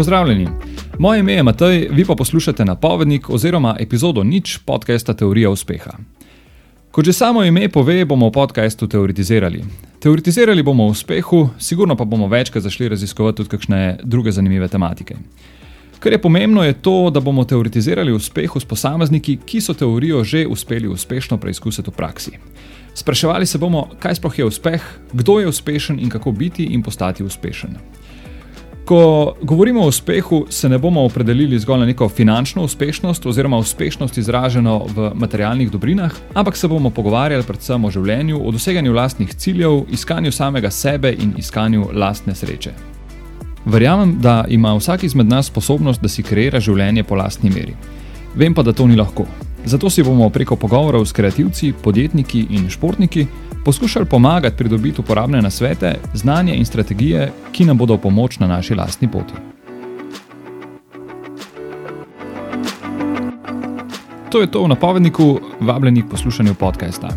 Pozdravljeni. Moje ime je Matej, vi pa poslušate napovednik oziroma epizodo nič podcasta Teorija uspeha. Kot že samo ime pove, bomo v podkastu teoretizirali. Teoretizirali bomo o uspehu, sigurno pa bomo večkrat zašli raziskovati tudi kakšne druge zanimive tematike. Kar je pomembno, je to, da bomo teoretizirali uspeh s posamezniki, ki so teorijo že uspeli uspešno preizkusiti v praksi. Spraševali se bomo, kaj sploh je uspeh, kdo je uspešen in kako biti in postati uspešen. Ko govorimo o uspehu, se ne bomo opredelili zgolj na neko finančno uspešnost oziroma uspešnost izraženo v materialnih dobrinah, ampak se bomo pogovarjali predvsem o življenju, o doseganju lastnih ciljev, iskanju samega sebe in iskanju lastne sreče. Verjamem, da ima vsak izmed nas sposobnost, da si kreira življenje po lastni meri. Vem pa, da to ni lahko. Zato si bomo preko pogovorov s kreativci, podjetniki in športniki poskušali pomagati pridobiti uporabne nasvete, znanje in strategije, ki nam bodo v pomoč na naši lastni poti. To je to v napovedniku, vabljeni k poslušanju podcasta.